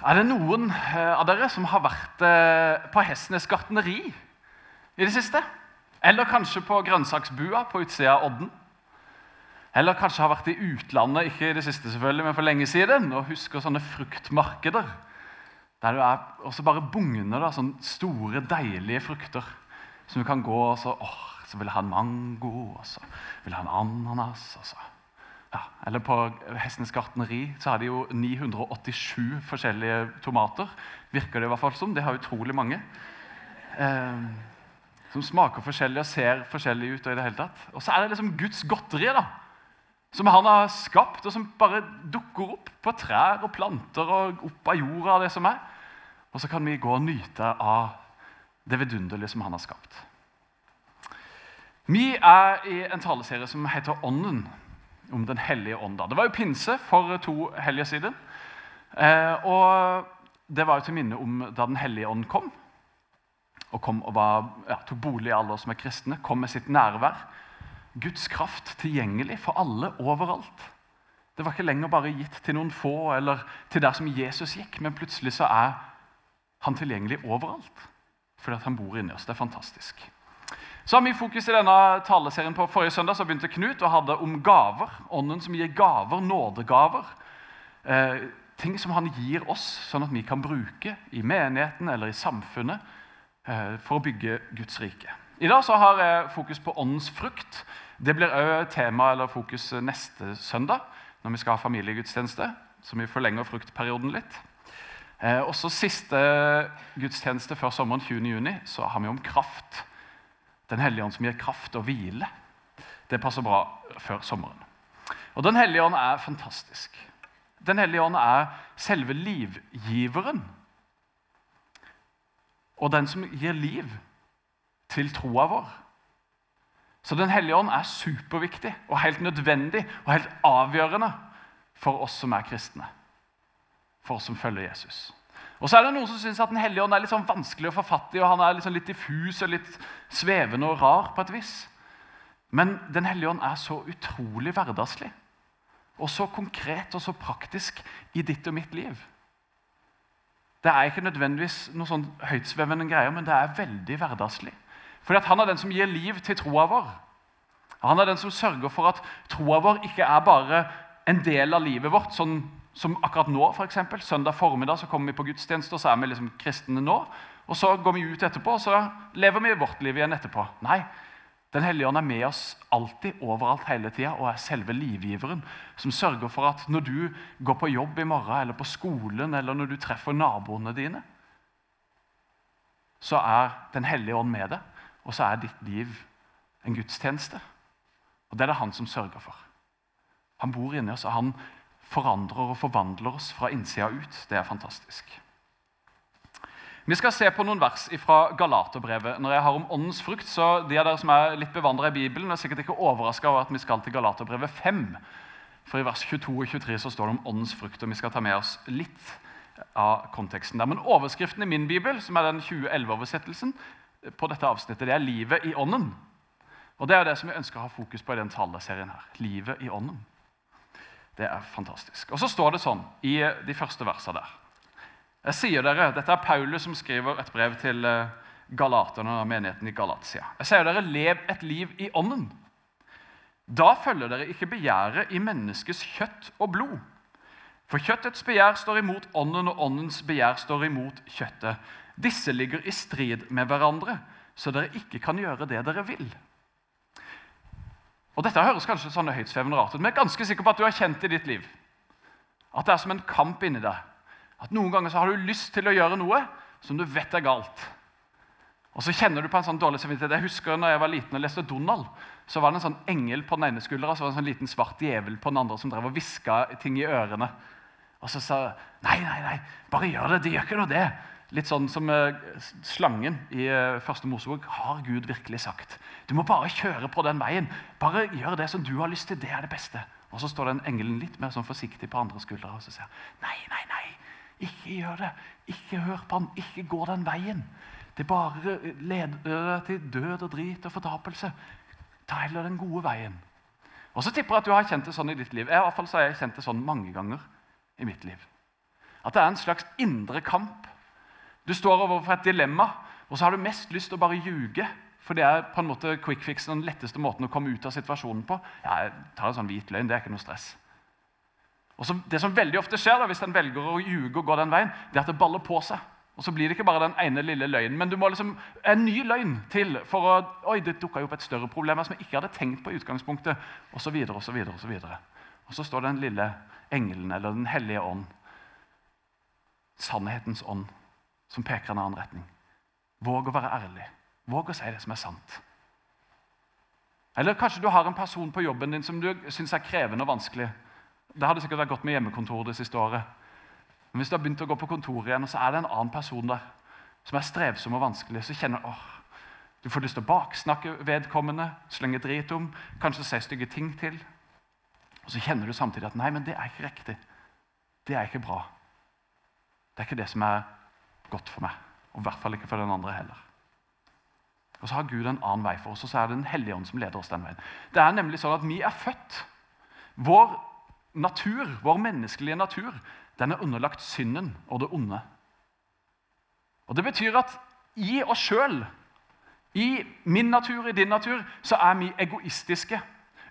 Er det noen eh, av dere som har vært eh, på Hestenes gartneri i det siste? Eller kanskje på grønnsaksbua på utsida av Odden? Eller kanskje har vært i utlandet ikke i det siste selvfølgelig, men for lenge siden, og husker sånne fruktmarkeder. Der du er også bare bugner av sånne store, deilige frukter. Som du kan gå og så, åh, så vil jeg ha en mango, og så vil jeg ha en ananas. og så ja, eller på Hestenes gartneri så har de jo 987 forskjellige tomater. Virker det i hvert fall som. De har utrolig mange. Eh, som smaker forskjellig og ser forskjellig ut. Og i det hele tatt. Og så er det liksom Guds godteri, da. Som han har skapt, og som bare dukker opp på trær og planter og opp av jorda. Og det som er. Og så kan vi gå og nyte av det vidunderlige som han har skapt. Vi er i en taleserie som heter Ånden om Den hellige ånd. Det var jo pinse for to helger siden. Eh, og det var jo til minne om da Den hellige ånd kom. Og kom og var, ja, tok bolig i alle oss som er kristne. Kom med sitt nærvær. Guds kraft tilgjengelig for alle overalt. Det var ikke lenger bare gitt til noen få eller til der som Jesus gikk, men plutselig så er han tilgjengelig overalt. Fordi at han bor inni oss. Det er fantastisk. Så har vi fokus i denne taleserien på Forrige søndag så begynte Knut og hadde om gaver. Ånden som gir gaver, nådegaver. Eh, ting som han gir oss, sånn at vi kan bruke i menigheten eller i samfunnet eh, for å bygge Guds rike. I dag så har jeg fokus på åndens frukt. Det blir òg tema eller fokus neste søndag når vi skal ha familiegudstjeneste. Så vi forlenger fruktperioden litt. Eh, også siste gudstjeneste før sommeren 20.6 så har vi om kraft. Den hellige ånd som gir kraft og hvile. Det passer bra før sommeren. Og Den hellige ånd er fantastisk. Den hellige ånd er selve livgiveren. Og den som gir liv til troa vår. Så Den hellige ånd er superviktig og helt nødvendig og helt avgjørende for oss som er kristne. For oss som følger Jesus. Og så er det Noen som syns at Den hellige ånd er litt sånn vanskelig å få fatt i. og Han er sånn litt diffus og litt svevende og rar på et vis. Men Den hellige ånd er så utrolig hverdagslig. Og så konkret og så praktisk i ditt og mitt liv. Det er ikke nødvendigvis noe sånn høytsvevende greier, men det er veldig hverdagslig. Fordi at Han er den som gir liv til troa vår. Han er den som sørger for at troa vår ikke er bare en del av livet vårt, sånn som akkurat nå, for eksempel, Søndag formiddag så kommer vi på gudstjeneste, og så er vi liksom kristne nå. Og så går vi ut etterpå, og så lever vi vårt liv igjen etterpå. Nei, Den hellige ånd er med oss alltid, overalt, hele tida, og er selve livgiveren. Som sørger for at når du går på jobb i morgen, eller på skolen, eller når du treffer naboene dine, så er Den hellige ånd med deg, og så er ditt liv en gudstjeneste. Og det er det han som sørger for. Han bor inni oss, og han forandrer og forvandler oss fra innsida ut. Det er fantastisk. Vi skal se på noen vers fra Galaterbrevet. Når jeg har om åndens frukt, så De av dere som er litt bevandra i Bibelen, er sikkert ikke overraska over at vi skal til Galaterbrevet 5. For i vers 22 og 23 så står det om åndens frukt, og vi skal ta med oss litt av konteksten der. Men overskriften i min bibel, som er den 2011-oversettelsen, på dette avsnittet, det er 'Livet i ånden'. Og Det er det som vi ønsker å ha fokus på i den taleserien her. Livet i ånden. Det er fantastisk. Og så står det sånn i de første versene der. Jeg sier dere, Dette er Paulus som skriver et brev til eh, galaterne og menigheten i Galatia. Jeg sier dere, lev et liv i ånden. Da følger dere ikke begjæret i menneskets kjøtt og blod. For kjøttets begjær står imot ånden, og åndens begjær står imot kjøttet. Disse ligger i strid med hverandre, så dere ikke kan gjøre det dere vil. Og Dette høres kanskje sånn høytsvevende rart ut, men jeg er ganske sikker på at du har kjent i ditt liv at det er som en kamp inni deg. At Noen ganger så har du lyst til å gjøre noe som du vet er galt. Og så kjenner du på en sånn dårlig samvittighet. Jeg husker når jeg var liten og leste Donald, så var det en sånn engel på den ene skuldra så var det en sånn liten svart djevel på den andre som drev og hviska ting i ørene. Og så sa nei, nei, nei, bare gjør det. Det gjør ikke noe, det. Litt sånn som uh, slangen i uh, første Mosebok. Har Gud virkelig sagt? Du må bare kjøre på den veien. Bare gjør det som du har lyst til. Det er det beste. Og så står den engelen litt mer sånn forsiktig på andre skuldre og så sier nei, nei, nei, ikke gjør det. Ikke hør på han. Ikke gå den veien. Det bare leder deg til død og drit og fortapelse. Ta heller den gode veien. Og så tipper jeg at du har kjent det sånn i ditt liv. I hvert fall så har jeg kjent det sånn mange ganger i mitt liv. At det er en slags indre kamp. Du står overfor et dilemma, og så har du mest lyst til å bare ljuge. For det er på en måte quick fix, den letteste måten å komme ut av situasjonen på. Ja, jeg tar en sånn hvit løgn, det er ikke noe stress. Og så, Det som veldig ofte skjer da, hvis en velger å ljuge og gå den veien, det er at det baller på seg. Og så blir det ikke bare den ene lille løgnen, men du må liksom en ny løgn til for å Oi, det dukka opp et større problem som jeg ikke hadde tenkt på i utgangspunktet. Og så videre og så videre. Og så videre. Og så står den lille engelen, eller Den hellige ånd, sannhetens ånd, som peker en annen retning. Våg å være ærlig. Våg å si det som er sant. Eller kanskje du har en person på jobben din som du syns er krevende og vanskelig. Det hadde sikkert vært godt med hjemmekontor det siste året. Men hvis du har begynt å gå på kontoret igjen, og så er det en annen person der som er strevsom og vanskelig, så kjenner du åh, du får lyst til å baksnakke vedkommende, slenge drit om, kanskje si stygge ting til. Og så kjenner du samtidig at nei, men det er ikke riktig. Det er ikke bra. Det er ikke det som er godt for meg. Og i hvert fall ikke for den andre heller. Og så har Gud en annen vei for oss, og så er det Den hellige ånd som leder oss den veien. Det er nemlig sånn at vi er født. Vår natur, vår menneskelige natur, den er underlagt synden og det onde. Og Det betyr at i oss sjøl, i min natur, i din natur, så er vi egoistiske.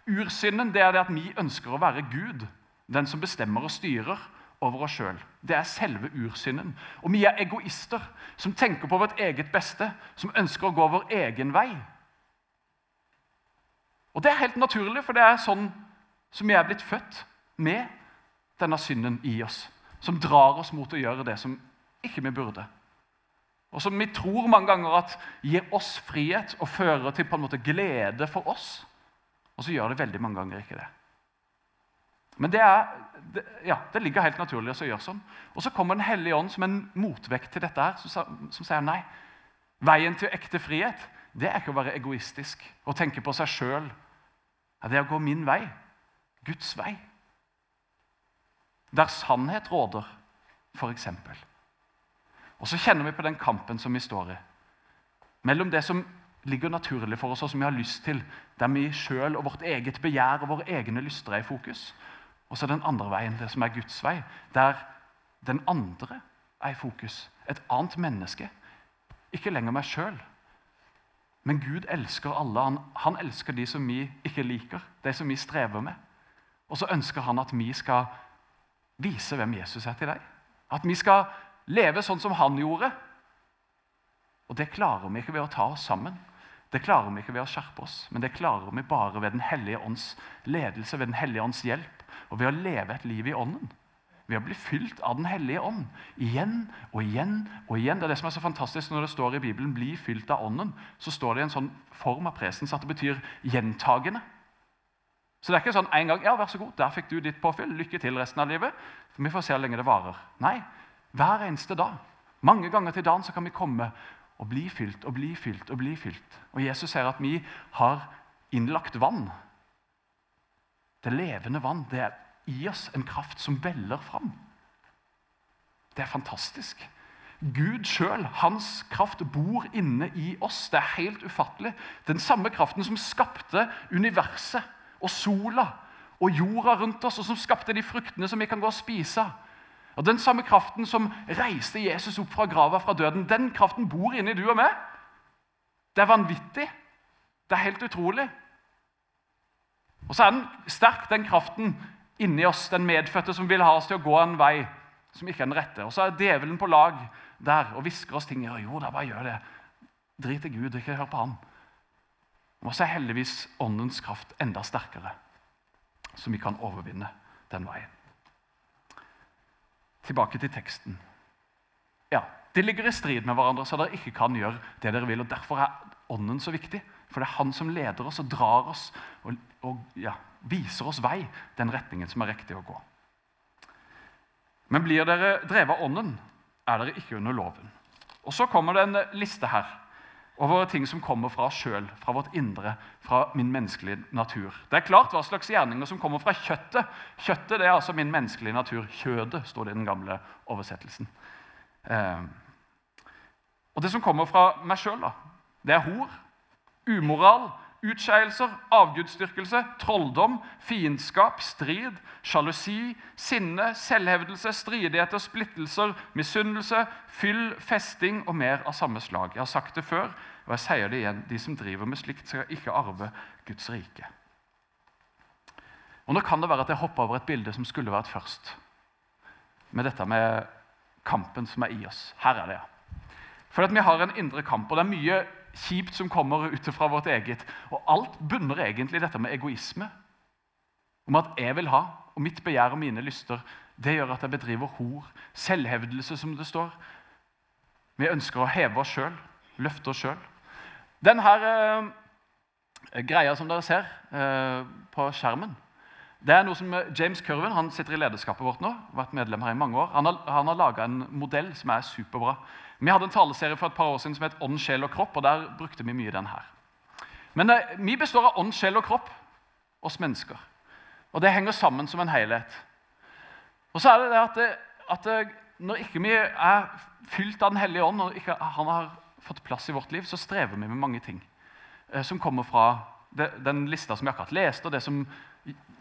Ursynden det er det at vi ønsker å være Gud, den som bestemmer og styrer over oss sjøl. Det er selve ursynden. Og vi er egoister som tenker på vårt eget beste, som ønsker å gå vår egen vei. Og det er helt naturlig, for det er sånn som vi er blitt født med denne synden i oss som drar oss mot å gjøre det som ikke vi burde. Og som vi tror mange ganger at gir oss frihet og fører til på en måte glede for oss. Og så gjør det veldig mange ganger ikke det. Men det, er, det, ja, det ligger helt naturlig å gjøre sånn. Og så kommer Den hellige ånd som en motvekt til dette, her, som, som sier nei. Veien til ekte frihet det er ikke å være egoistisk og tenke på seg sjøl. Det er å gå min vei. Guds vei der sannhet råder, f.eks. Og så kjenner vi på den kampen som vi står i. Mellom det som ligger naturlig for oss, og som vi har lyst til, der vi sjøl og vårt eget begjær og våre egne lyster er i fokus. Og så den andre veien, det som er Guds vei, der den andre er i fokus. Et annet menneske. Ikke lenger meg sjøl. Men Gud elsker alle. Han, han elsker de som vi ikke liker, de som vi strever med. Og så ønsker han at vi skal vise hvem Jesus er til deg. At vi skal leve sånn som han gjorde. Og det klarer vi ikke ved å ta oss sammen. Det klarer vi ikke ved å skjerpe oss, men det klarer vi bare ved Den hellige ånds ledelse, ved Den hellige ånds hjelp, og ved å leve et liv i ånden. Ved å bli fylt av Den hellige ånd. Igjen og igjen og igjen. Det er det som er så fantastisk når det står i Bibelen 'bli fylt av ånden'. Så står det i en sånn form av presens at det betyr gjentagende. Så det er ikke sånn en gang ja, vær så god, der fikk du ditt påfyll, lykke til resten av livet. Vi får se hvor lenge det varer. Nei, hver eneste dag. Mange ganger til dagen så kan vi komme og bli fylt og bli fylt og bli fylt. Og Jesus sier at vi har innlagt vann. Det levende vann. Det er i oss en kraft som veller fram. Det er fantastisk. Gud sjøl, hans kraft, bor inne i oss. Det er helt ufattelig. Den samme kraften som skapte universet og sola og jorda rundt oss, og som skapte de fruktene som vi kan gå og spise. Og Den samme kraften som reiste Jesus opp fra grava fra døden, den kraften bor inni du og meg. Det er vanvittig. Det er helt utrolig. Og så er den sterk, den kraften inni oss, den medfødte som vil ha oss til å gå en vei som ikke er den rette. Og så er djevelen på lag der og hvisker oss ting. Jo da, bare gjør det. Drit i Gud, ikke hør på han. Og så er heldigvis åndens kraft enda sterkere, så vi kan overvinne den veien. Tilbake til teksten. Ja, De ligger i strid med hverandre, så dere ikke kan gjøre det dere vil. og Derfor er Ånden så viktig. For det er Han som leder oss og drar oss og, og ja, viser oss vei, den retningen som er riktig å gå. Men blir dere drevet av Ånden, er dere ikke under loven. Og Så kommer det en liste her over ting som kommer fra oss sjøl, fra vårt indre, fra min menneskelige natur. Det er klart hva slags gjerninger som kommer fra kjøttet. Kjøttet det er altså min menneskelige natur. Kjødet, står det i den gamle oversettelsen. Eh. Og det som kommer fra meg sjøl, det er hor, umoral, utskeielser, avgudsdyrkelse, trolldom, fiendskap, strid, sjalusi, sinne, selvhevdelse, stridigheter, splittelser, misunnelse, fyll, festing og mer av samme slag. Jeg har sagt det før, og jeg sier det igjen. De som driver med slikt, skal ikke arve Guds rike. Og Nå kan det være at jeg hopper over et bilde som skulle vært først. Med dette med kampen som er i oss. Her er det, ja. For vi har en indre kamp, og det er mye kjipt som kommer ut fra vårt eget. Og alt bunner egentlig i dette med egoisme. Om at jeg vil ha, og mitt begjær og mine lyster, det gjør at jeg bedriver hor. Selvhevdelse, som det står. Vi ønsker å heve oss sjøl, løfte oss sjøl. Denne eh, greia som dere ser eh, på skjermen, det er noe som James Curven han sitter i lederskapet vårt nå, vært medlem her i mange år. Han har, han har laga en modell som er superbra. Vi hadde en taleserie for et par år siden som het Ånd, sjel og kropp. og Der brukte vi mye den her. Men eh, vi består av ånd, sjel og kropp, oss mennesker. Og det henger sammen som en helhet. Og så er det det at, det, at det, når ikke vi er fylt av Den hellige ånd, og ikke han har fått plass i vårt liv, så strever vi med mange ting eh, som kommer fra det, den lista som vi akkurat leste, og det som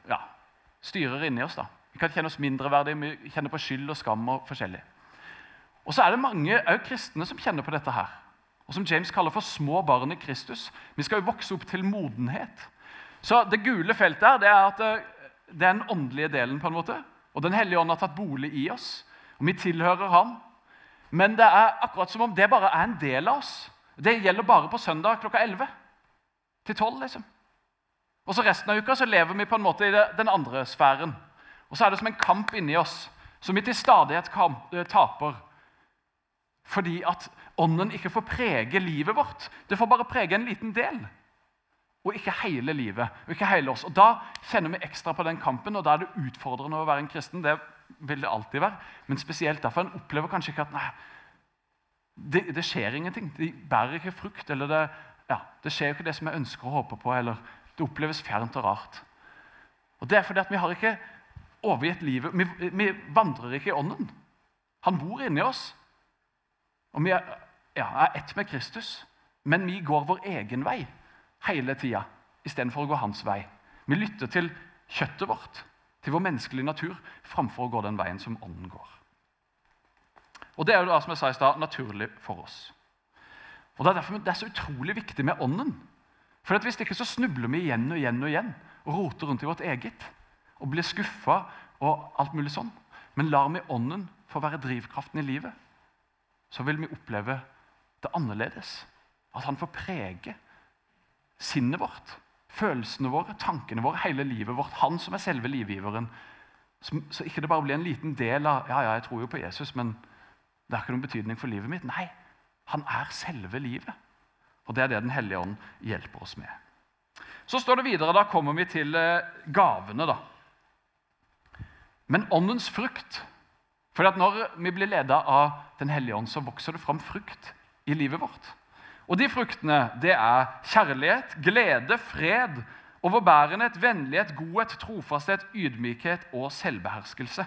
ja, styrer inni oss. da. Vi kan kjenne oss mindreverdige, vi kjenner på skyld og skam og forskjellig. Og så er det mange også kristne som kjenner på dette her. Og som James kaller for små barn i Kristus. Vi skal jo vokse opp til modenhet. Så det gule feltet her, det er at det, det er den åndelige delen. på en måte. Og Den hellige ånd har tatt bolig i oss. Og vi tilhører ham. Men det er akkurat som om det bare er en del av oss. Det gjelder bare på søndag klokka 11 til 12. liksom. Og så Resten av uka så lever vi på en måte i den andre sfæren. Og så er det som en kamp inni oss som vi til stadighet eh, taper. Fordi at ånden ikke får prege livet vårt. Det får bare prege en liten del. Og ikke hele livet. og ikke hele oss. Og Da kjenner vi ekstra på den kampen, og da er det utfordrende å være en kristen. Det vil det alltid være. Men spesielt derfor en opplever kanskje ikke at nei, det, det skjer ingenting. De bærer ikke frukt. eller det, ja, det skjer ikke det som jeg ønsker og håper på. eller Det oppleves fjernt og rart. Og Det er fordi at vi har ikke overgitt livet. Vi, vi vandrer ikke i ånden. Han bor inni oss. Og vi er, ja, er ett med Kristus, men vi går vår egen vei hele tida istedenfor å gå hans vei. Vi lytter til kjøttet vårt, til vår menneskelige natur, framfor å gå den veien som ånden går. Og Det er jo da, som jeg sa i sted, naturlig for oss. Og Det er derfor det er så utrolig viktig med ånden. For at Hvis ikke så snubler vi igjen og igjen og igjen og roter rundt i vårt eget og blir skuffa og alt mulig sånn. Men lar vi ånden få være drivkraften i livet, så vil vi oppleve det annerledes. At han får prege sinnet vårt, følelsene våre, tankene våre, hele livet vårt. Han som er selve livgiveren. Så ikke det bare blir en liten del av ja, ja, jeg tror jo på Jesus, men det har ikke noen betydning for livet mitt. Nei, han er selve livet. Og Det er det Den hellige ånd hjelper oss med. Så står det videre, Da kommer vi til eh, gavene. da. Men åndens frukt for Når vi blir ledet av Den hellige ånd, så vokser det fram frukt i livet vårt. Og De fruktene det er kjærlighet, glede, fred, overbærenhet, vennlighet, godhet, trofasthet, ydmykhet og selvbeherskelse.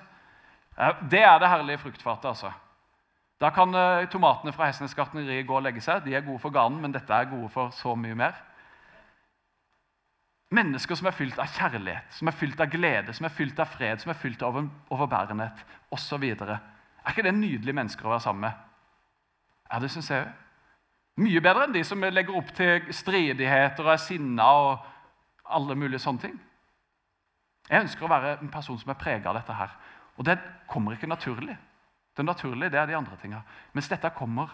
Det er det herlige fruktfatet. altså. Da kan eh, tomatene fra Hestenes gartneri gå og legge seg. De er gode for ganen, men dette er gode for så mye mer. Mennesker som er fylt av kjærlighet, som er fylt av glede, som er fylt av fred, som er fylt av overbærenhet osv. Er ikke det nydelige mennesker å være sammen med? Ja, det syns jeg òg. Mye bedre enn de som legger opp til stridigheter og er sinna og alle mulige sånne ting. Jeg ønsker å være en person som er prega av dette her. Og det kommer ikke naturlig. Det naturlige det er de andre tinga. Mens dette kommer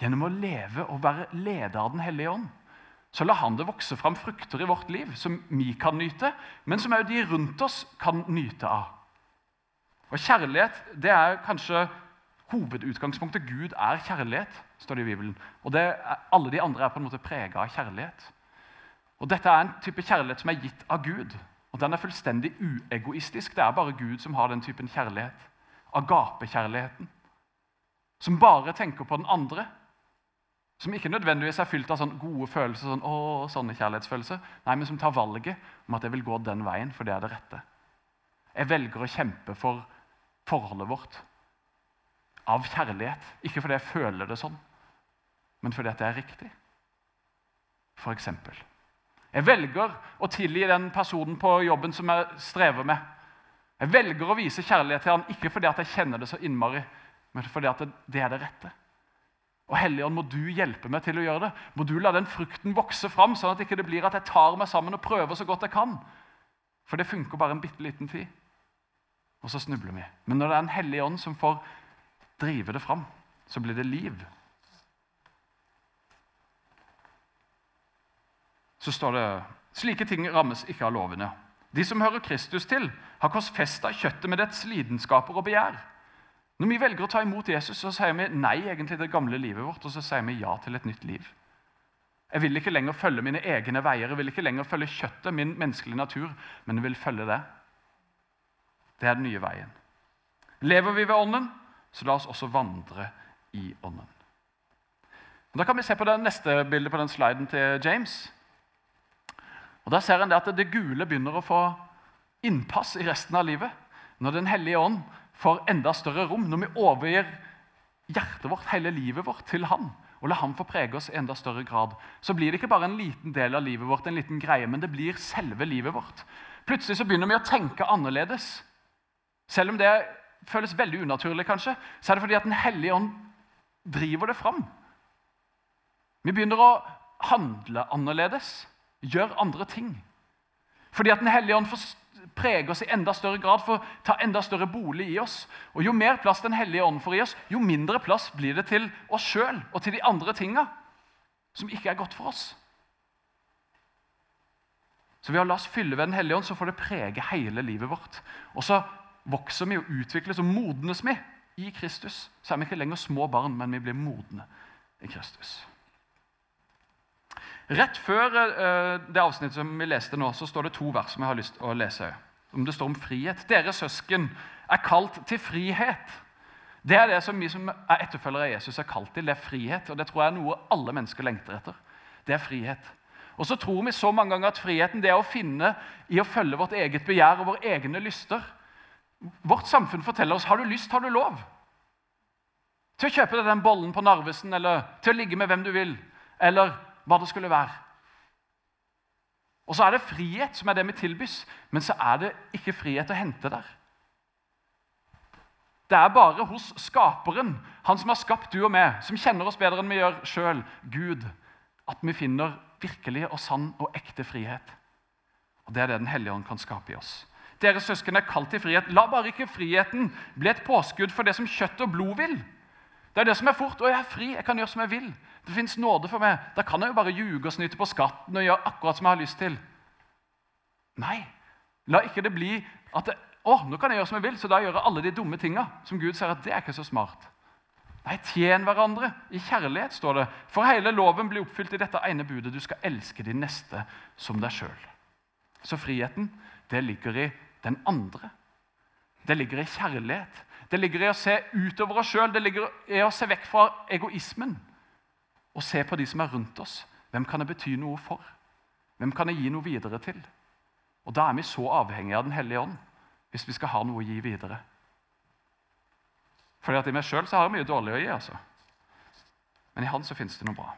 gjennom å leve og være leder av Den hellige ånd. Så la han det vokse fram frukter i vårt liv som vi kan nyte, men som òg de rundt oss kan nyte av. Og Kjærlighet det er kanskje hovedutgangspunktet. Gud er kjærlighet, står det i Bibelen. Og er, Alle de andre er på en måte prega av kjærlighet. Og Dette er en type kjærlighet som er gitt av Gud. Og Den er fullstendig uegoistisk. Det er bare Gud som har den typen kjærlighet. Agapekjærligheten. Som bare tenker på den andre. Som ikke nødvendigvis er fylt av sånne gode følelser, sånn, å, sånne kjærlighetsfølelser. Nei, men som tar valget om at jeg vil gå den veien, for det er det rette. Jeg velger å kjempe for forholdet vårt av kjærlighet. Ikke fordi jeg føler det sånn, men fordi det er riktig. For eksempel. Jeg velger å tilgi den personen på jobben som jeg strever med. Jeg velger å vise kjærlighet til han, ikke fordi jeg kjenner det så innmari, men fordi det er det rette. Og Helligånd, må du hjelpe meg til å gjøre det. Må du la den frukten vokse fram, sånn at det ikke blir at jeg tar meg sammen og prøver så godt jeg kan. For det funker bare en bitte liten tid. Og så snubler vi. Men når det er en hellig ånd som får drive det fram, så blir det liv. Så står det slike ting rammes ikke av lovene. De som hører Kristus til, har korsfesta kjøttet med dets lidenskaper og begjær. Når vi velger å ta imot Jesus, så sier vi nei egentlig til det gamle livet vårt, og så sier vi ja til et nytt liv. Jeg vil ikke lenger følge mine egne veier, jeg vil ikke lenger følge kjøttet, min menneskelige natur, men jeg vil følge det. Det er den nye veien. Lever vi ved Ånden, så la oss også vandre i Ånden. Da kan vi se på det neste bildet på den sliden til James. Og Da ser en at det gule begynner å få innpass i resten av livet. Når Den hellige ånd får enda større rom, når vi overgir hjertet vårt, hele livet vårt, til Han, og la Han få prege oss i enda større grad, så blir det ikke bare en liten del av livet vårt, en liten greie, men det blir selve livet vårt. Plutselig så begynner vi å tenke annerledes. Selv om det føles veldig unaturlig, kanskje, så er det fordi at Den hellige ånd driver det fram. Vi begynner å handle annerledes, gjøre andre ting. Fordi at Den hellige ånd får prege oss i enda større grad, får ta enda større bolig i oss. Og Jo mer plass Den hellige ånd får i oss, jo mindre plass blir det til oss sjøl og til de andre tinga som ikke er godt for oss. Så ved å la oss fylle ved Den hellige ånd, så får det prege hele livet vårt. Og så vokser vi og utvikles og modnes vi i Kristus. Så er vi ikke lenger små barn, men vi blir modne i Kristus. Rett før uh, det avsnittet som vi leste nå, så står det to vers som jeg har lyst til å lese. Om det står om frihet. Dere søsken er kalt til frihet. Det er det som vi som er etterfølgere av Jesus, er kalt til. Det er frihet. Og det tror jeg er noe alle mennesker lengter etter. Det er frihet. Og så tror vi så mange ganger at friheten det er å finne i å følge vårt eget begjær og våre egne lyster. Vårt samfunn forteller oss har du lyst, har du lov. Til å kjøpe deg den bollen på Narvesen, eller til å ligge med hvem du vil. Eller hva det skulle være. Og så er det frihet som er det vi tilbys, men så er det ikke frihet å hente der. Det er bare hos Skaperen, han som har skapt du og meg, som kjenner oss bedre enn vi gjør sjøl, Gud, at vi finner virkelig og sann og ekte frihet. Og Det er det Den hellige ånd kan skape i oss. Dere søsken er kalt til frihet. La bare ikke friheten bli et påskudd for det som kjøtt og blod vil. Det er det som er fort. og jeg er fri, jeg kan gjøre som jeg vil. Det fins nåde for meg. Da kan jeg jo bare ljuge og snyte på skatten og gjøre akkurat som jeg har lyst til. Nei, la ikke det bli at det, å, nå kan jeg gjøre som jeg vil, så da gjør jeg alle de dumme tinga som Gud sier at det er ikke så smart. Nei, tjen hverandre i kjærlighet, står det. For hele loven blir oppfylt i dette ene budet. Du skal elske din neste som deg sjøl. Så friheten, det ligger i den andre. Det ligger i kjærlighet. Det ligger i å se utover oss sjøl. Det ligger i å se vekk fra egoismen og se på de som er rundt oss. Hvem kan jeg bety noe for? Hvem kan jeg gi noe videre til? Og Da er vi så avhengige av Den hellige ånd hvis vi skal ha noe å gi videre. Fordi at I meg sjøl har jeg mye dårlig å gi, altså. men i Han så finnes det noe bra.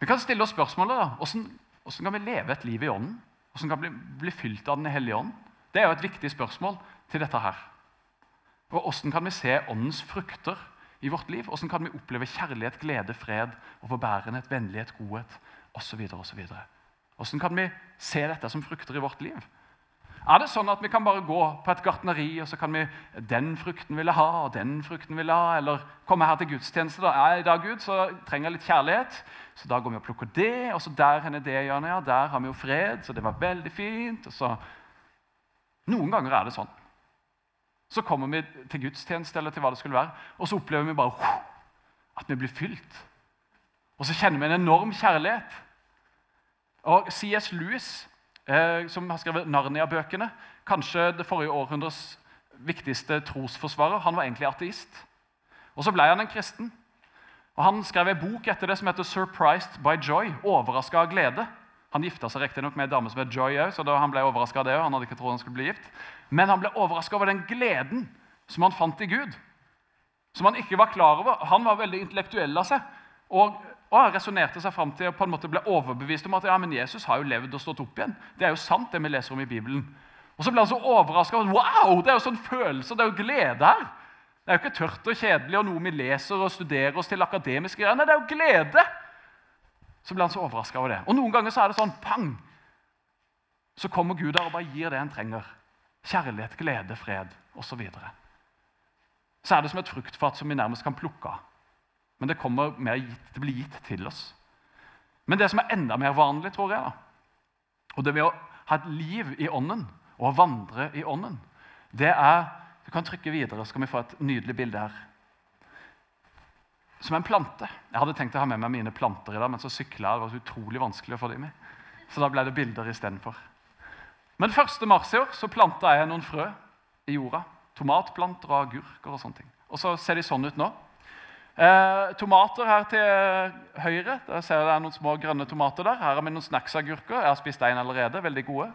Vi kan stille oss spørsmålet da, hvordan, hvordan kan vi leve et liv i Ånden? Hvordan kan vi bli, bli fylt av Den hellige ånd? Det er jo et viktig spørsmål til dette her. Og Hvordan kan vi se Åndens frukter i vårt liv? Hvordan kan vi oppleve kjærlighet, glede, fred, og forbærenhet, vennlighet, godhet osv.? Hvordan kan vi se dette som frukter i vårt liv? Er det sånn at vi kan bare gå på et gartneri og så kan vi den frukten vil jeg ha, og den frukten vil jeg ha, eller komme her til gudstjeneste da, er i dag Gud, så trenger jeg litt kjærlighet, så da går vi og plukker det, og så der er det hjørnet, ja, der har vi jo fred, så det var veldig fint. og så... Noen ganger er det sånn. Så kommer vi til gudstjeneste, eller til hva det skulle være, og så opplever vi bare at vi blir fylt. Og så kjenner vi en enorm kjærlighet. Og C.S. Lewis, eh, som har skrevet Narnia-bøkene, kanskje det forrige århundres viktigste trosforsvarer, han var egentlig ateist. Og Så ble han en kristen. Og Han skrev en bok etter det som heter 'Surprised by Joy'. Overraska av glede. Han gifta seg riktignok med en dame som het Joy òg, så da han ble overraska av det. Han hadde ikke trodd han skulle bli gift. Men han ble overraska over den gleden som han fant i Gud. Som han ikke var klar over. Han var veldig intellektuell av seg. Og og resonnerte seg fram til og på en måte ble overbevist om at ja, men Jesus har jo levd og stått opp igjen. Det er jo sant, det vi leser om i Bibelen. Og så ble han så overraska. Wow, det er jo sånn følelse, det er jo glede her. Det er jo ikke tørt og kjedelig og noe vi leser og studerer oss til akademiske greier. Nei, det er jo glede! Så ble han så overraska over det. Og noen ganger så er det sånn pang! Så kommer Gud der og bare gir det en trenger. Kjærlighet, glede, fred osv. Så, videre. så er det som et fruktfat som vi nærmest kan plukke av. Men det, gitt, det blir gitt til oss. Men det som er enda mer vanlig, tror jeg, da, og det ved å ha et liv i ånden og å vandre i ånden, det er Du kan trykke videre, så skal vi få et nydelig bilde her. Som en plante. Jeg hadde tenkt å ha med meg mine planter i dag, men så sykla jeg. Det var utrolig vanskelig å få dem med. Så da ble det bilder istedenfor. Men 1. mars i år så planta jeg noen frø i jorda. Tomatplanter og agurker og sånne ting. Og så ser de sånn ut nå. Eh, tomater her til høyre. Der ser jeg det er noen små grønne tomater der. Her har vi noen snacksagurker. Jeg har spist en allerede. Veldig gode.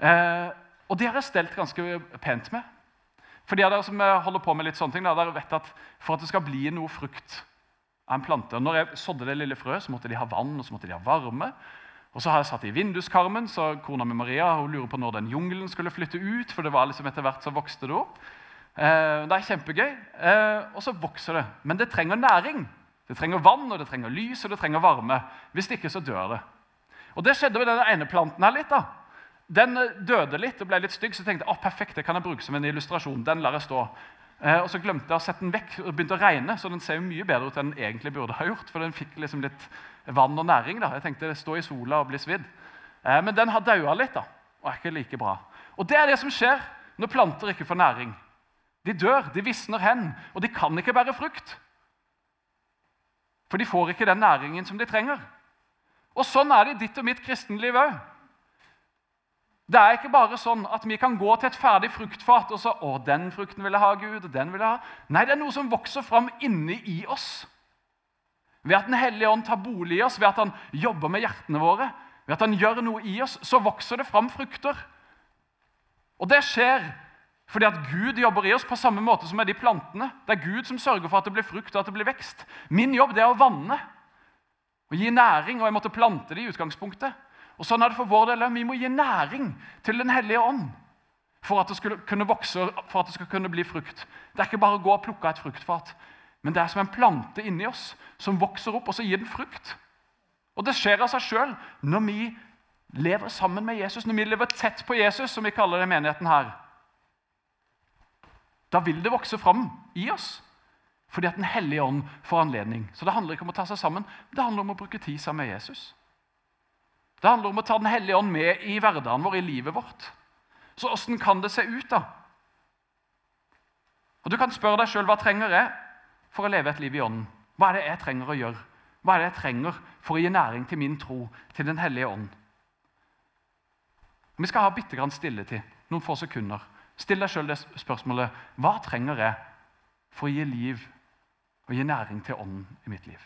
Eh, og de har jeg stelt ganske pent med. For de av dere som holder på med litt sånne ting, da, dere vet at for at det skal bli noe frukt av en plante Når jeg sådde det lille frøet, så måtte de ha vann og så måtte de ha varme. Og så har jeg satt i vinduskarmen, så kona mi Maria hun lurer på når den jungelen skulle flytte ut. for det var liksom etter hvert så vokste det opp. Eh, det er kjempegøy. Eh, og så vokser det. Men det trenger næring. Det trenger vann, og det trenger lys og det trenger varme. Hvis det ikke så dør det. Og Det skjedde med den ene planten her litt. da. Den eh, døde litt og ble litt stygg, så jeg tenkte jeg, oh, perfekt, det kan jeg bruke som en illustrasjon. Den lar jeg stå. Eh, og Så glemte jeg å sette den vekk, og begynte å regne, så den ser jo mye bedre ut enn den egentlig burde ha gjort. For den fikk liksom litt vann og næring. da. Jeg tenkte stå i sola og bli svidd. Eh, men den har daua litt da, og er ikke like bra. Og Det er det som skjer når planter ikke får næring. De dør, de visner hen, og de kan ikke bære frukt. For de får ikke den næringen som de trenger. Og Sånn er det i ditt og mitt kristenliv òg. Det er ikke bare sånn at vi kan gå til et ferdig fruktfat og så, å, den frukten vil jeg ha, Gud, og den vil jeg ha. Nei, det er noe som vokser fram inni i oss. Ved at Den hellige ånd tar bolig i oss, ved at han jobber med hjertene våre, ved at han gjør noe i oss, så vokser det fram frukter. Og det skjer fordi at Gud jobber i oss på samme måte som med de plantene. Det er Gud som sørger for at det blir frukt og at det blir vekst. Min jobb det er å vanne og gi næring, og jeg måtte plante det i utgangspunktet. Og Sånn er det for vår del. Vi må gi næring til Den hellige ånd for at det skal kunne vokse for at det skal kunne bli frukt. Det er ikke bare å gå og plukke et fruktfat. Men det er som en plante inni oss som vokser opp, og så gir den frukt. Og det skjer av seg sjøl når vi lever sammen med Jesus, når vi lever tett på Jesus, som vi kaller det i menigheten her. Da vil det vokse fram i oss. Fordi at Den hellige ånd får anledning. Så Det handler ikke om å ta seg sammen, det handler om å bruke tid sammen med Jesus. Det handler om å ta Den hellige ånd med i hverdagen vår, i livet vårt. Så åssen kan det se ut, da? Og Du kan spørre deg sjøl hva trenger jeg for å leve et liv i ånden? Hva er det jeg trenger å gjøre? Hva er det jeg trenger for å gi næring til min tro, til Den hellige ånd? Vi skal ha bitte grann stilletid, noen få sekunder. Still deg sjøl det spørsmålet hva trenger jeg for å gi liv og gi næring til ånden i mitt liv?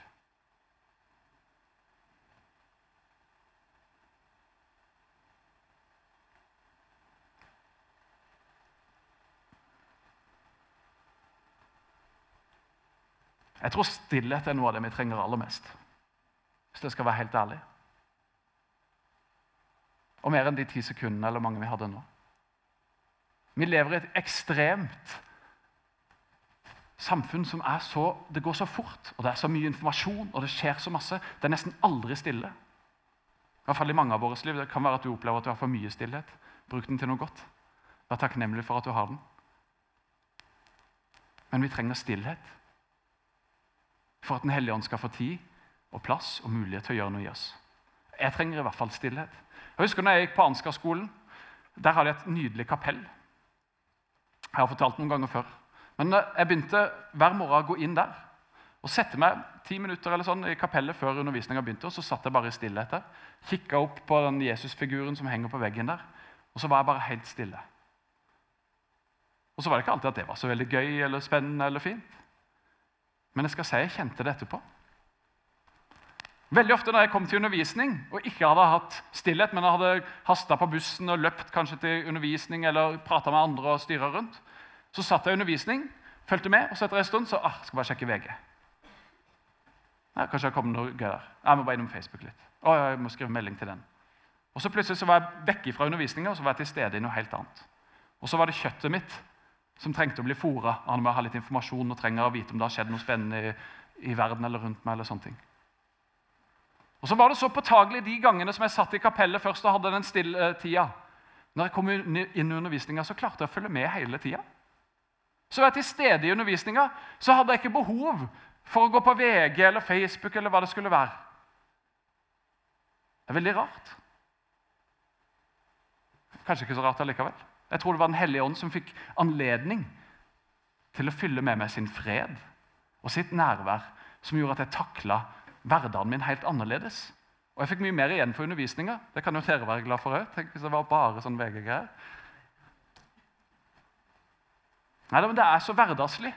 Jeg tror stillhet er noe av det vi trenger aller mest. Hvis jeg skal være helt ærlig. Og mer enn de ti sekundene eller mange vi hadde nå. Vi lever i et ekstremt samfunn som er så Det går så fort, og det er så mye informasjon, og det skjer så masse. Det er nesten aldri stille. I hvert fall i mange av våre liv. Det kan være at du opplever at du har for mye stillhet. Bruk den til noe godt. Vær takknemlig for at du har den. Men vi trenger stillhet for at Den hellige ånd skal få tid og plass og mulighet til å gjøre noe i oss. Jeg trenger i hvert fall stillhet. Jeg husker når jeg gikk på Ansgar-skolen. Der hadde jeg et nydelig kapell. Jeg har fortalt noen ganger før. Men jeg begynte hver morgen å gå inn der og sette meg ti minutter eller sånn i kapellet før undervisninga begynte. og Så satt jeg bare i stillhet der. Kikka opp på den Jesusfiguren som henger på veggen der. Og så var jeg bare helt stille. Og så var det ikke alltid at det var så veldig gøy eller spennende eller fint. Men jeg skal si jeg kjente det etterpå. Veldig ofte når jeg kom til undervisning og ikke hadde hatt stillhet, men hadde hasta på bussen og løpt kanskje til undervisning eller prata med andre og styra rundt, så satt jeg i undervisning, fulgte med, og så etter en stund så ah, skal jeg bare sjekke VG. Nei, kanskje det kommer noe gøy der. Jeg må bare innom Facebook litt. Å, jeg må skrive melding til den. Og så plutselig så var jeg vekke fra undervisninga og så var jeg til stede i noe helt annet. Og så var det kjøttet mitt som trengte å bli fora. Han må ha litt informasjon og trenger å vite om det har skjedd noe spennende i, i verden eller rundt meg. eller sånne ting. Og så var det så påtagelig de gangene som jeg satt i kapellet først og hadde den stille eh, tida. Når jeg kom inn i undervisninga, så klarte jeg å følge med hele tida. Så var jeg til stede i undervisninga, så hadde jeg ikke behov for å gå på VG eller Facebook eller hva det skulle være. Det er veldig rart. Kanskje ikke så rart allikevel. Jeg tror det var Den hellige ånd som fikk anledning til å fylle med meg sin fred og sitt nærvær, som gjorde at jeg takla hverdagen min helt annerledes. Og jeg fikk mye mer igjen for undervisninga. Det kan jo dere være glad for òg. Hvis det var bare sånn VG-greier. Nei, men Det er så hverdagslig,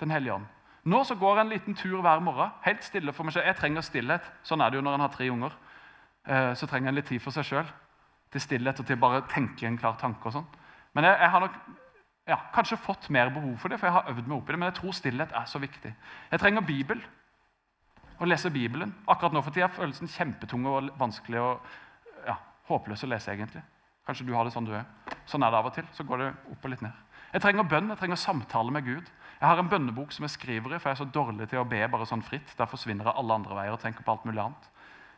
Den hellige ånd. Nå så går jeg en liten tur hver morgen, helt stille for meg selv. Jeg trenger stillhet. Sånn er det jo når en har tre unger. Eh, så trenger en litt tid for seg sjøl. Til stillhet og til bare tenke en klar tanke. og sånn. Men jeg, jeg har nok ja, kanskje fått mer behov for det, for jeg har øvd meg opp i det. Men jeg tror stillhet er så viktig. Jeg trenger Bibel å lese Bibelen. Akkurat nå for tida er følelsen kjempetung og vanskelig og ja, håpløs å lese. egentlig. Kanskje du har det sånn du er. Sånn er det av og til. Så går det opp og litt ned. Jeg trenger bønn, jeg trenger samtale med Gud. Jeg har en bønnebok som jeg skriver i, for jeg er så dårlig til å be bare sånn fritt. Der forsvinner jeg alle andre veier og tenker på alt mulig annet.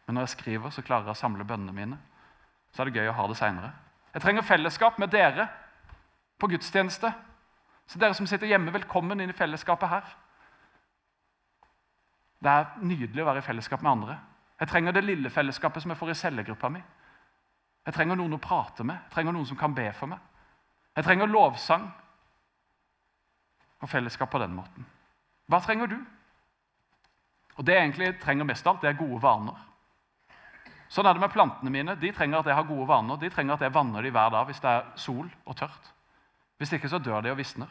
Men når jeg skriver, så klarer jeg å samle bønnene mine. Så er det gøy å ha det seinere. Jeg trenger fellesskap med dere på gudstjeneste. Så dere som sitter hjemme, velkommen inn i fellesskapet her. Det er nydelig å være i fellesskap med andre. Jeg trenger det lille fellesskapet som jeg får i cellegruppa mi. Jeg trenger noen å prate med, jeg trenger noen som kan be for meg. Jeg trenger lovsang og fellesskap på den måten. Hva trenger du? Og Det jeg egentlig trenger mest av alt, det er gode vaner. Sånn er det med plantene mine. De trenger at jeg har gode vaner. De trenger at jeg vanner dem hver dag hvis det er sol og tørt. Hvis ikke så dør de og visner.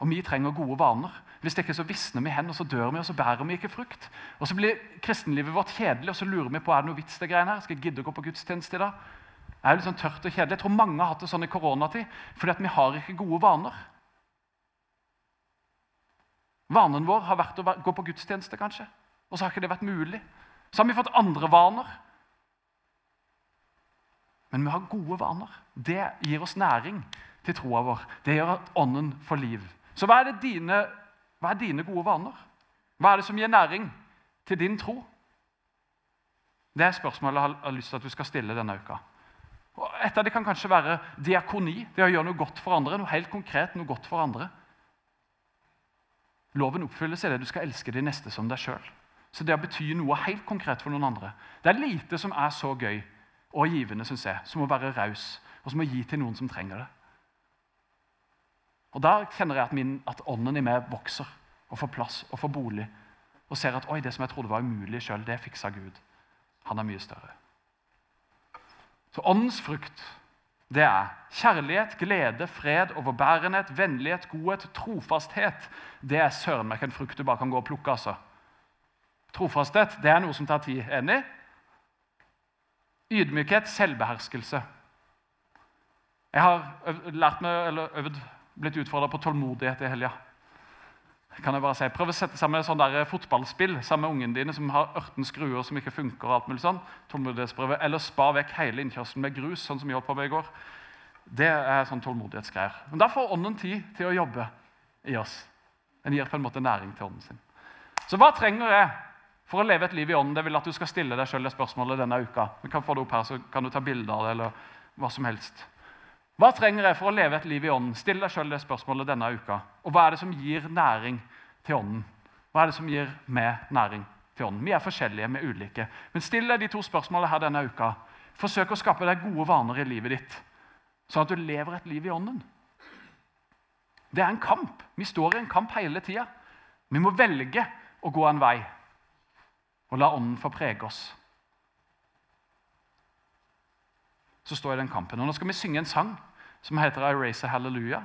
Og vi trenger gode vaner. Hvis ikke så visner vi hen, og så dør vi, og så bærer vi ikke frukt. Og så blir kristenlivet vårt kjedelig, og så lurer vi på er det noe vits det greiene her. Skal jeg gidde å gå på gudstjeneste i dag? Det er jo litt sånn tørt og kjedelig. Jeg tror mange har hatt det sånn i koronatid fordi at vi har ikke gode vaner. Vanen vår har vært å gå på gudstjeneste, kanskje. Og så har ikke det vært mulig. Så har vi fått andre vaner. Men vi har gode vaner. Det gir oss næring til troa vår. Det gjør at ånden får liv. Så hva er, dine, hva er dine gode vaner? Hva er det som gir næring til din tro? Det er spørsmålet jeg har lyst til at du skal stille denne uka. Og et av det kan kanskje være diakoni. Det å gjøre noe godt for andre. Noe helt konkret, noe godt for andre. Loven oppfylles i det du skal elske de neste som deg sjøl. Så det å bety noe helt konkret for noen andre Det er lite som er så gøy og givende synes jeg, som å være raus og som å gi til noen som trenger det. Og Da kjenner jeg at, min, at ånden i meg vokser og får plass og får bolig. Og ser at oi, det som jeg trodde var umulig sjøl, det fiksa Gud. Han er mye større. Så åndens frukt det er kjærlighet, glede, fred, overbærenhet, vennlighet, godhet, trofasthet. Det er søren meg en frukt du bare kan gå og plukke. altså. Trofasthet det er noe som tar tid. Enig? Ydmykhet, selvbeherskelse. Jeg har øvd, lært meg, eller øvd blitt utfordra på tålmodighet i helga. Kan jeg bare si. Prøv å sette sammen et sånn der fotballspill sammen med ungene dine som har 18 skruer som ikke funker. og alt mulig sånn. Tålmodighetsprøve. Eller spar vekk hele innkjørselen med grus, sånn som vi holdt på med i går. Det er sånn tålmodighetsgreier. Men da får ånden tid til å jobbe i oss. Den gir på en måte næring til ånden sin. Så hva trenger jeg for å leve et liv i ånden? Det vil at du skal stille deg sjøl det spørsmålet denne uka. Vi kan få det opp her, så kan du ta bilder av det, eller hva som helst. Hva trenger jeg for å leve et liv i ånden? Still deg selv det spørsmålet denne uka. Og hva er det som gir næring til ånden? Hva er det som gir meg næring til ånden? Vi er forskjellige, vi er ulike. Men still deg de to spørsmålene her denne uka. Forsøk å skape deg gode vaner i livet ditt, sånn at du lever et liv i ånden. Det er en kamp. Vi står i en kamp hele tida. Vi må velge å gå en vei og la ånden få prege oss. Så står jeg i den kampen. Og Nå skal vi synge en sang som heter I Raise a Hallelujah,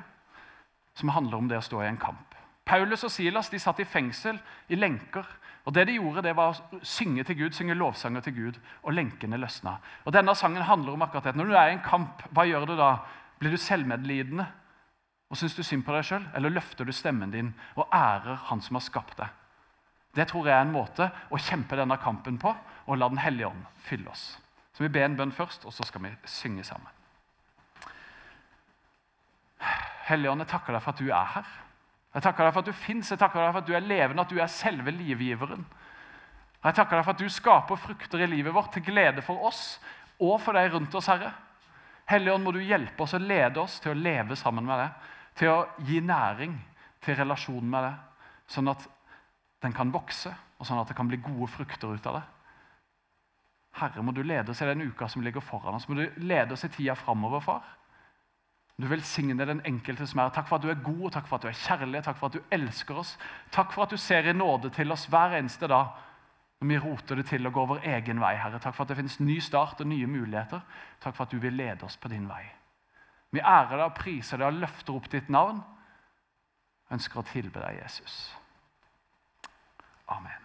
som handler om det å stå i en kamp. Paulus og Silas de satt i fengsel, i lenker. og Det de gjorde, det var å synge til Gud, synge lovsanger til Gud, og lenkene løsna. Og Denne sangen handler om akkurat det. Når du er i en kamp, hva gjør du da? Blir du selvmedlidende og syns du synd på deg sjøl, eller løfter du stemmen din og ærer Han som har skapt deg? Det tror jeg er en måte å kjempe denne kampen på, og la Den hellige ånd fylle oss. Så vi ber en bønn først, og så skal vi synge sammen. Hellige ånd, jeg takker deg for at du er her. Jeg takker deg for at du fins, jeg takker deg for at du er levende, at du er selve livgiveren. Jeg takker deg for at du skaper frukter i livet vårt til glede for oss og for deg rundt oss, Herre. Hellige Ånd, må du hjelpe oss og lede oss til å leve sammen med deg, til å gi næring til relasjonen med deg, sånn at den kan vokse, og sånn at det kan bli gode frukter ut av det. Herre, må du lede oss i den uka som ligger foran oss. Må du lede oss i tida framover, far. Du velsigne den enkelte som er Takk for at du er god, takk for at du er kjærlig, takk for at du elsker oss. Takk for at du ser i nåde til oss hver eneste dag når vi roter det til og går vår egen vei. Herre. Takk for at det finnes ny start og nye muligheter. Takk for at du vil lede oss på din vei. Vi ærer deg og priser deg og løfter opp ditt navn. Ønsker å tilbe deg, Jesus. Amen.